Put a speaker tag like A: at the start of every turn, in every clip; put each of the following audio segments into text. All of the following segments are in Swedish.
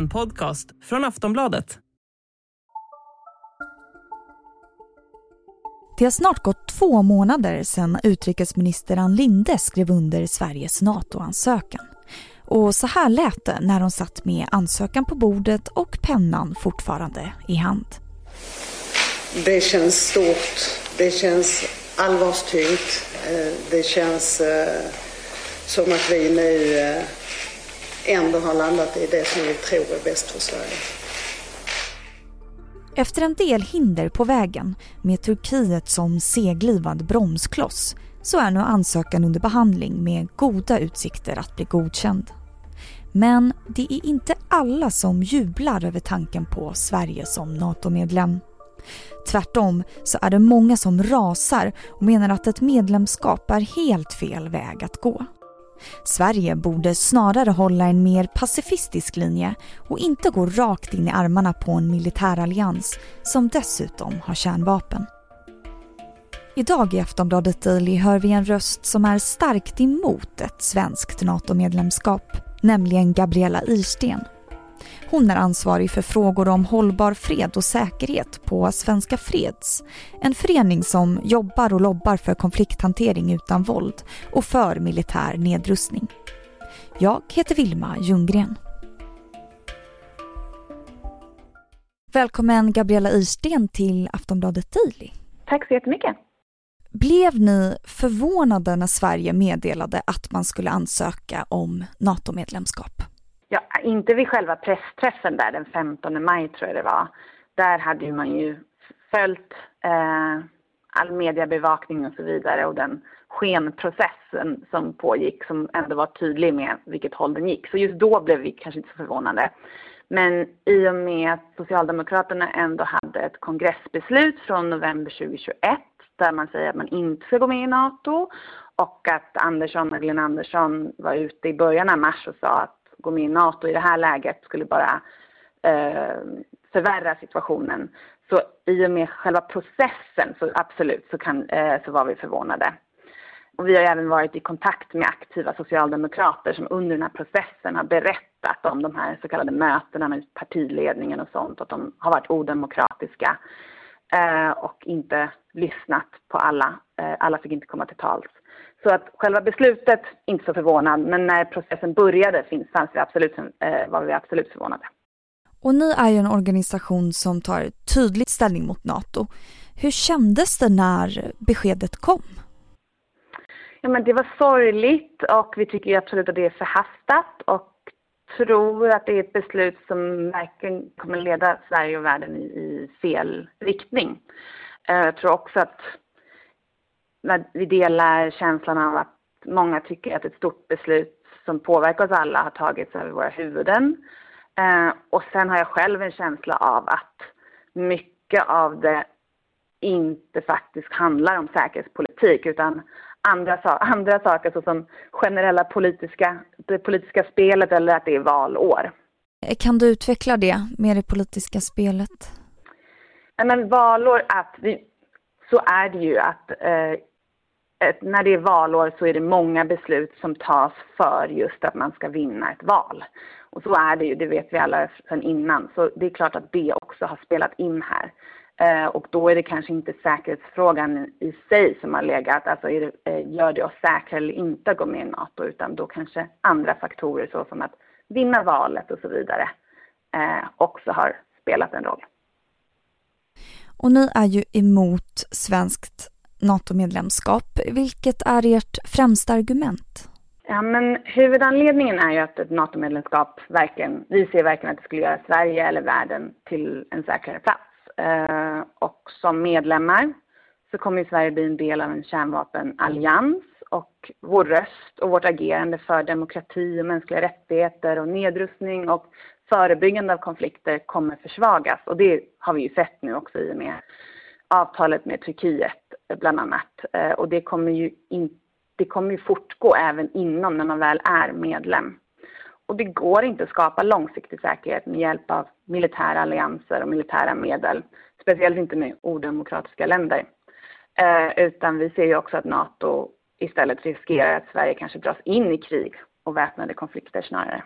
A: En podcast från Aftonbladet.
B: Det har snart gått två månader sedan utrikesminister Ann Linde skrev under Sveriges NATO-ansökan. Och så här lät det när hon satt med ansökan på bordet och pennan fortfarande i hand.
C: Det känns stort. Det känns allvarstyngt. Eh, det känns eh, som att vi nu eh, ändå har landat i det som vi tror är bäst för Sverige.
B: Efter en del hinder på vägen, med Turkiet som seglivad bromskloss, så är nu ansökan under behandling med goda utsikter att bli godkänd. Men det är inte alla som jublar över tanken på Sverige som NATO-medlem. Tvärtom så är det många som rasar och menar att ett medlemskap är helt fel väg att gå. Sverige borde snarare hålla en mer pacifistisk linje och inte gå rakt in i armarna på en militärallians som dessutom har kärnvapen. Idag i Aftonbladet Daily hör vi en röst som är starkt emot ett svenskt NATO-medlemskap, nämligen Gabriella Irsten. Hon är ansvarig för frågor om hållbar fred och säkerhet på Svenska Freds. En förening som jobbar och lobbar för konflikthantering utan våld och för militär nedrustning. Jag heter Vilma Ljunggren. Välkommen Gabriella Irsten till Aftonbladet Daily.
D: Tack så jättemycket.
B: Blev ni förvånade när Sverige meddelade att man skulle ansöka om NATO-medlemskap?
D: Ja, inte vid själva pressträffen där den 15 maj tror jag det var. Där hade man ju följt eh, all mediebevakning och så vidare och den skenprocessen som pågick som ändå var tydlig med vilket håll den gick. Så just då blev vi kanske inte så förvånade. Men i och med att Socialdemokraterna ändå hade ett kongressbeslut från november 2021 där man säger att man inte ska gå med i NATO och att Andersson, Magdalena Andersson var ute i början av mars och sa att gå med i NATO i det här läget skulle bara eh, förvärra situationen. Så i och med själva processen så absolut så, kan, eh, så var vi förvånade. Och vi har även varit i kontakt med aktiva socialdemokrater som under den här processen har berättat om de här så kallade mötena med partiledningen och sånt, att de har varit odemokratiska eh, och inte lyssnat på alla. Eh, alla fick inte komma till tals. Så att själva beslutet, inte så förvånad, men när processen började finns, fanns vi absolut, eh, var vi absolut förvånade.
B: Och ni är ju en organisation som tar tydligt ställning mot NATO. Hur kändes det när beskedet kom?
D: Ja, men det var sorgligt och vi tycker absolut att det är förhastat och tror att det är ett beslut som verkligen kommer leda Sverige och världen i, i fel riktning. Eh, jag tror också att vi delar känslan av att många tycker att ett stort beslut som påverkar oss alla har tagits över våra huvuden. Eh, och sen har jag själv en känsla av att mycket av det inte faktiskt handlar om säkerhetspolitik utan andra, andra saker såsom generella politiska, det politiska spelet eller att det är valår.
B: Kan du utveckla det med det politiska spelet?
D: Nej Men valår, att vi, så är det ju att eh, när det är valår så är det många beslut som tas för just att man ska vinna ett val. Och så är det ju, det vet vi alla sedan innan. Så det är klart att det också har spelat in här. Eh, och då är det kanske inte säkerhetsfrågan i sig som har legat, alltså det, eh, gör det oss säkra eller inte att gå med i NATO, utan då kanske andra faktorer såsom att vinna valet och så vidare eh, också har spelat en roll.
B: Och ni är ju emot svenskt NATO-medlemskap. Vilket är ert främsta argument?
D: Ja, men huvudanledningen är ju att ett NATO-medlemskap verkligen, vi ser verkligen att det skulle göra Sverige eller världen till en säkrare plats. Eh, och som medlemmar så kommer Sverige bli en del av en kärnvapenallians och vår röst och vårt agerande för demokrati och mänskliga rättigheter och nedrustning och förebyggande av konflikter kommer försvagas. Och det har vi ju sett nu också i och med avtalet med Turkiet bland annat. Eh, och det kommer ju, in, det kommer ju fortgå även inom när man väl är medlem. Och det går inte att skapa långsiktig säkerhet med hjälp av militära allianser och militära medel. Speciellt inte med odemokratiska länder. Eh, utan vi ser ju också att NATO istället riskerar att Sverige kanske dras in i krig och väpnade konflikter snarare.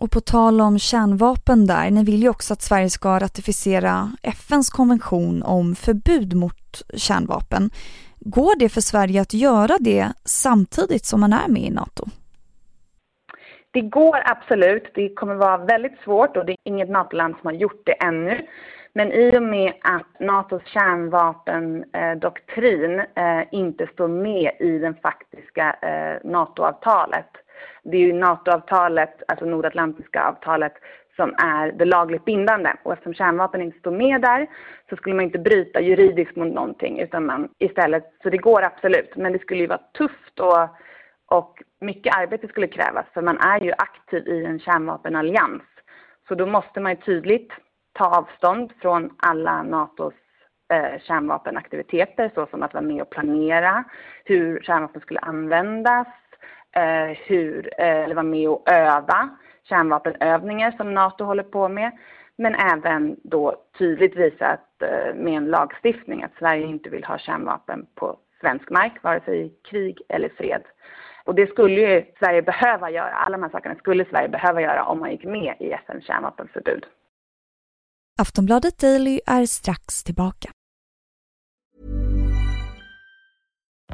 B: Och på tal om kärnvapen där, ni vill ju också att Sverige ska ratificera FNs konvention om förbud mot kärnvapen. Går det för Sverige att göra det samtidigt som man är med i NATO?
D: Det går absolut. Det kommer vara väldigt svårt och det är inget NATO-land som har gjort det ännu. Men i och med att Natos kärnvapendoktrin eh, inte står med i det faktiska eh, NATO-avtalet. Det är ju NATO-avtalet, alltså Nordatlantiska avtalet, som är det lagligt bindande. Och eftersom kärnvapen inte står med där så skulle man inte bryta juridiskt mot någonting utan man istället, så det går absolut. Men det skulle ju vara tufft och, och mycket arbete skulle krävas för man är ju aktiv i en kärnvapenallians. Så då måste man ju tydligt ta avstånd från alla Natos eh, kärnvapenaktiviteter såsom att vara med och planera hur kärnvapen skulle användas, eh, hur, eh, eller vara med och öva kärnvapenövningar som Nato håller på med. Men även då tydligt visa att, eh, med en lagstiftning att Sverige inte vill ha kärnvapen på svensk mark, vare sig i krig eller fred. Och det skulle ju Sverige behöva göra, alla de här sakerna skulle Sverige behöva göra om man gick med i FNs kärnvapenförbud.
B: Aftonbladet Daily är strax tillbaka.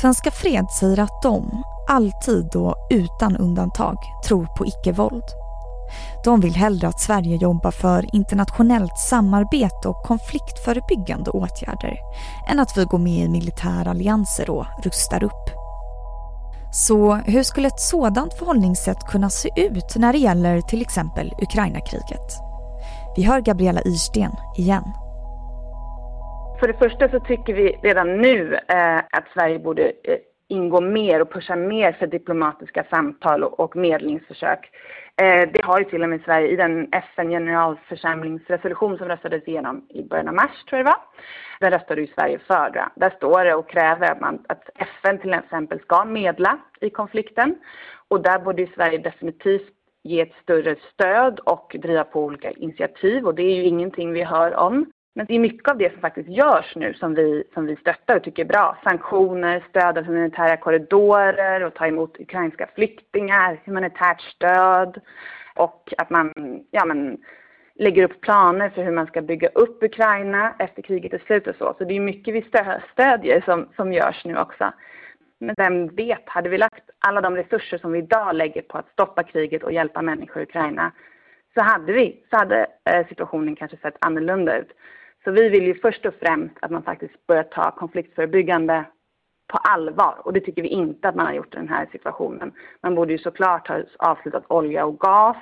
B: Svenska Fred säger att de, alltid och utan undantag, tror på icke-våld. De vill hellre att Sverige jobbar för internationellt samarbete och konfliktförebyggande åtgärder än att vi går med i militära allianser och rustar upp. Så hur skulle ett sådant förhållningssätt kunna se ut när det gäller till exempel Ukraina-kriget? Vi hör Gabriella Irsten igen.
D: För det första så tycker vi redan nu eh, att Sverige borde eh, ingå mer och pusha mer för diplomatiska samtal och, och medlingsförsök. Eh, det har ju till och med Sverige i den FN-generalförsamlingsresolution som röstades igenom i början av mars, tror jag det var. Den röstade ju Sverige för. Då. Där står det och kräver att, man, att FN till exempel ska medla i konflikten. Och där borde ju Sverige definitivt ge ett större stöd och driva på olika initiativ och det är ju ingenting vi hör om. Men det är mycket av det som faktiskt görs nu som vi, som vi stöttar och tycker är bra. Sanktioner, stöd av humanitära korridorer och ta emot ukrainska flyktingar, humanitärt stöd och att man ja, men, lägger upp planer för hur man ska bygga upp Ukraina efter kriget är slut och så. Så det är mycket vi stödjer som, som görs nu också. Men vem vet, hade vi lagt alla de resurser som vi idag lägger på att stoppa kriget och hjälpa människor i Ukraina så hade vi, så hade eh, situationen kanske sett annorlunda ut. Så vi vill ju först och främst att man faktiskt börjar ta konfliktförebyggande på allvar och det tycker vi inte att man har gjort i den här situationen. Man borde ju såklart ha avslutat olja och gas,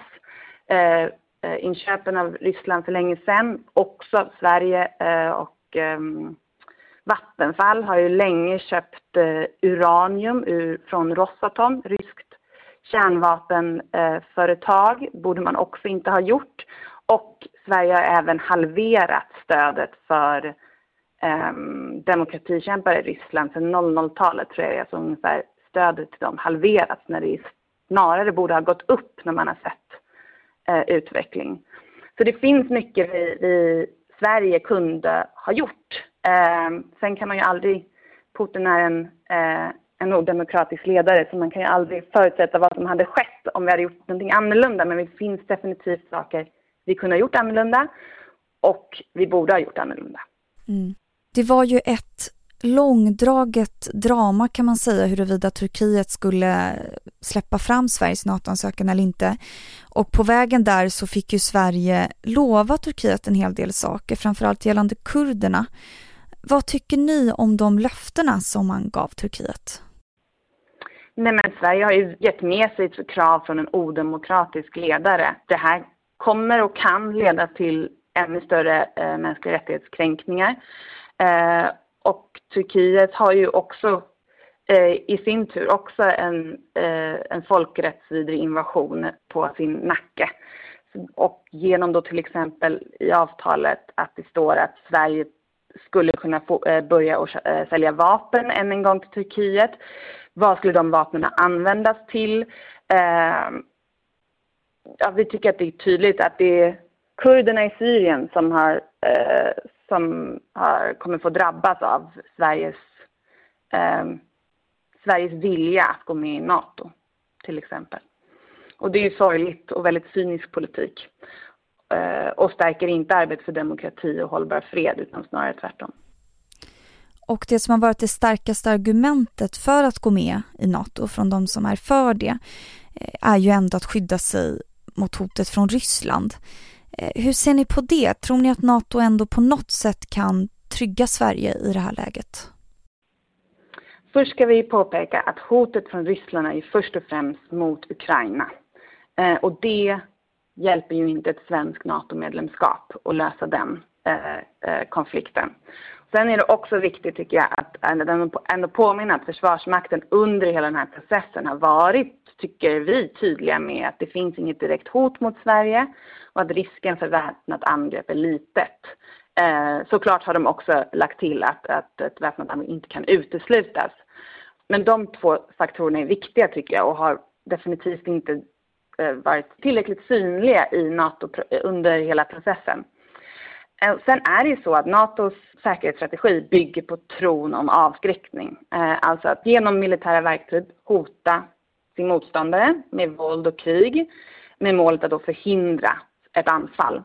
D: eh, eh inköpen av Ryssland för länge sedan. Också Sverige eh, och eh, Vattenfall har ju länge köpt eh, uranium ur, från Rosatom, ryskt kärnvapenföretag, borde man också inte ha gjort. Och Sverige har även halverat stödet för um, demokratikämpar i Ryssland sedan 00-talet tror jag det är, så ungefär stödet till dem halverats när det snarare borde ha gått upp när man har sett uh, utveckling. Så det finns mycket vi, vi Sverige kunde ha gjort. Uh, sen kan man ju aldrig, Putin är en, uh, en odemokratisk ledare så man kan ju aldrig förutsätta vad som hade skett om vi hade gjort någonting annorlunda men det finns definitivt saker vi kunde ha gjort annorlunda och vi borde ha gjort annorlunda.
B: Mm. Det var ju ett långdraget drama kan man säga huruvida Turkiet skulle släppa fram Sveriges NATO-ansökan eller inte. Och på vägen där så fick ju Sverige lova Turkiet en hel del saker, framförallt gällande kurderna. Vad tycker ni om de löftena som man gav Turkiet?
D: Nej men Sverige har ju gett med sig ett krav från en odemokratisk ledare. Det här kommer och kan leda till ännu större eh, mänskliga rättighetskränkningar. Eh, och Turkiet har ju också eh, i sin tur också en, eh, en folkrättsvidrig invasion på sin nacke. Och genom då till exempel i avtalet att det står att Sverige skulle kunna få, eh, börja och, eh, sälja vapen än en gång till Turkiet. Vad skulle de vapnen användas till? Eh, Ja, vi tycker att det är tydligt att det är kurderna i Syrien som har, eh, som har, kommer få drabbas av Sveriges, eh, Sveriges vilja att gå med i NATO, till exempel. Och det är ju sorgligt och väldigt cynisk politik eh, och stärker inte arbetet för demokrati och hållbar fred utan snarare tvärtom.
B: Och det som har varit det starkaste argumentet för att gå med i NATO från de som är för det eh, är ju ändå att skydda sig mot hotet från Ryssland. Eh, hur ser ni på det? Tror ni att NATO ändå på något sätt kan trygga Sverige i det här läget?
D: Först ska vi påpeka att hotet från Ryssland är först och främst mot Ukraina. Eh, och det hjälper ju inte ett svenskt NATO-medlemskap att lösa den eh, eh konflikten. Sen är det också viktigt tycker jag att ändå påminna att Försvarsmakten under hela den här processen har varit, tycker vi, tydliga med att det finns inget direkt hot mot Sverige och att risken för väpnat angrepp är litet. Eh, såklart har de också lagt till att, att ett väpnat angrepp inte kan uteslutas. Men de två faktorerna är viktiga tycker jag och har definitivt inte eh, varit tillräckligt synliga i NATO under hela processen. Eh, sen är det ju så att NATOs säkerhetsstrategi bygger på tron om avskräckning. Eh, alltså att genom militära verktyg hota sin motståndare med våld och krig med målet att då förhindra ett anfall.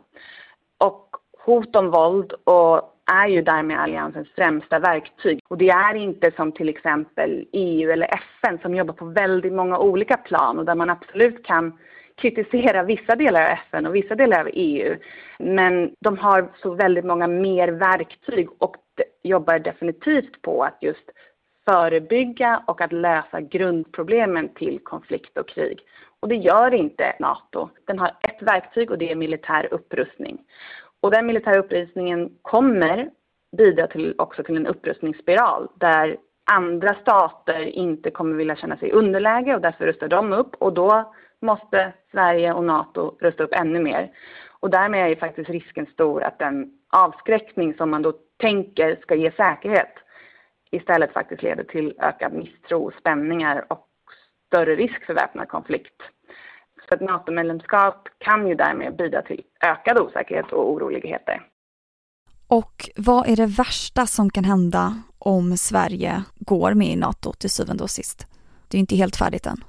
D: Och hot om våld och är ju därmed alliansens främsta verktyg. Och det är inte som till exempel EU eller FN som jobbar på väldigt många olika plan och där man absolut kan kritisera vissa delar av FN och vissa delar av EU. Men de har så väldigt många mer verktyg och jobbar definitivt på att just förebygga och att lösa grundproblemen till konflikt och krig. Och det gör inte NATO. Den har ett verktyg och det är militär upprustning. Och den militära upprustningen kommer bidra till, också till en upprustningsspiral där andra stater inte kommer vilja känna sig i underläge och därför rustar de upp och då måste Sverige och NATO rusta upp ännu mer. Och därmed är ju faktiskt risken stor att den avskräckning som man då tänker ska ge säkerhet istället faktiskt leder till ökad misstro, spänningar och större risk för väpnad konflikt. Så ett NATO-medlemskap kan ju därmed bidra till ökad osäkerhet och oroligheter.
B: Och vad är det värsta som kan hända om Sverige går med i NATO till syvende och sist? Det är inte helt färdigt än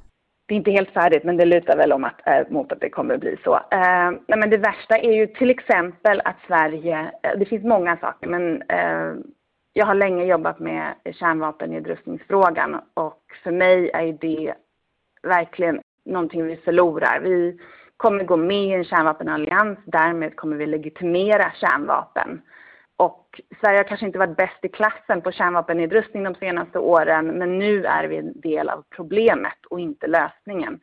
D: det är inte helt färdigt, men det lutar väl om att, eh, mot att det kommer att bli så. Eh, nej men det värsta är ju till exempel att Sverige, eh, det finns många saker, men eh, jag har länge jobbat med kärnvapennedrustningsfrågan och för mig är det verkligen någonting vi förlorar. Vi kommer gå med i en kärnvapenallians, därmed kommer vi legitimera kärnvapen. Och Sverige har kanske inte varit bäst i klassen på kärnvapennedrustning de senaste åren, men nu är vi en del av problemet och inte lösningen.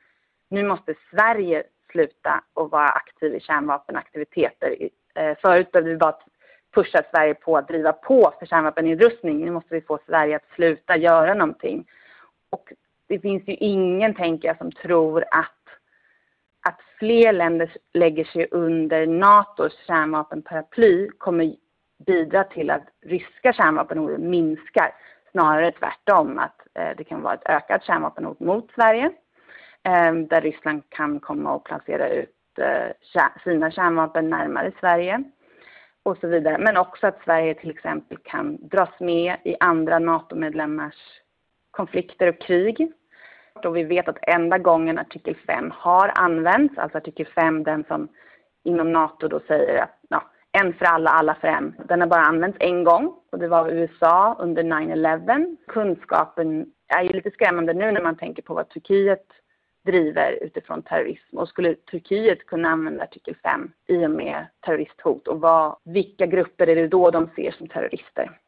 D: Nu måste Sverige sluta att vara aktiv i kärnvapenaktiviteter. Eh, förut behövde vi bara pusha Sverige på att driva på för kärnvapennedrustning. Nu måste vi få Sverige att sluta göra någonting. Och det finns ju ingen, tänker jag, som tror att, att fler länder lägger sig under NATOs kärnvapenparaply kommer bidra till att ryska kärnvapenhot minskar. Snarare tvärtom, att eh, det kan vara ett ökat kärnvapenhot mot Sverige eh, där Ryssland kan komma och placera ut eh, sina kärnvapen närmare Sverige och så vidare. Men också att Sverige till exempel kan dras med i andra NATO-medlemmars konflikter och krig. Och vi vet att enda gången artikel 5 har använts, alltså artikel 5 den som inom NATO då säger att ja, en för alla, alla för en. Den har bara använts en gång och det var USA under 9-11. Kunskapen är ju lite skrämmande nu när man tänker på vad Turkiet driver utifrån terrorism. Och skulle Turkiet kunna använda artikel 5 i och med terroristhot och vad, vilka grupper är det då de ser som terrorister?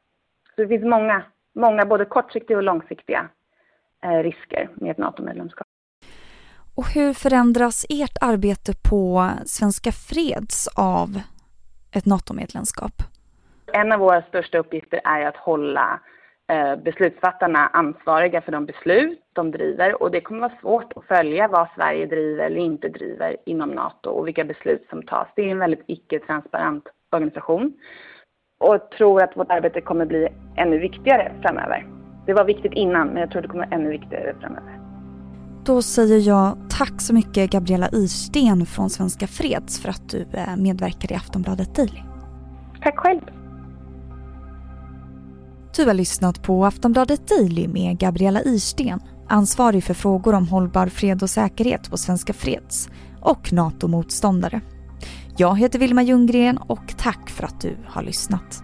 D: Så det finns många, många både kortsiktiga och långsiktiga eh, risker med ett NATO-medlemskap.
B: Och hur förändras ert arbete på Svenska Freds av ett NATO-medlemskap?
D: En av våra största uppgifter är att hålla eh, beslutsfattarna ansvariga för de beslut de driver och det kommer vara svårt att följa vad Sverige driver eller inte driver inom NATO och vilka beslut som tas. Det är en väldigt icke-transparent organisation och tror att vårt arbete kommer bli ännu viktigare framöver. Det var viktigt innan men jag tror det kommer vara ännu viktigare framöver.
B: Då säger jag tack så mycket Gabriella Irsten från Svenska Freds för att du eh, medverkade i Aftonbladet Daily.
D: Tack själv.
B: Du har lyssnat på Aftonbladet Daily med Gabriella Irsten, ansvarig för frågor om hållbar fred och säkerhet på Svenska Freds och NATO-motståndare. Jag heter Vilma Ljunggren och tack för att du har lyssnat.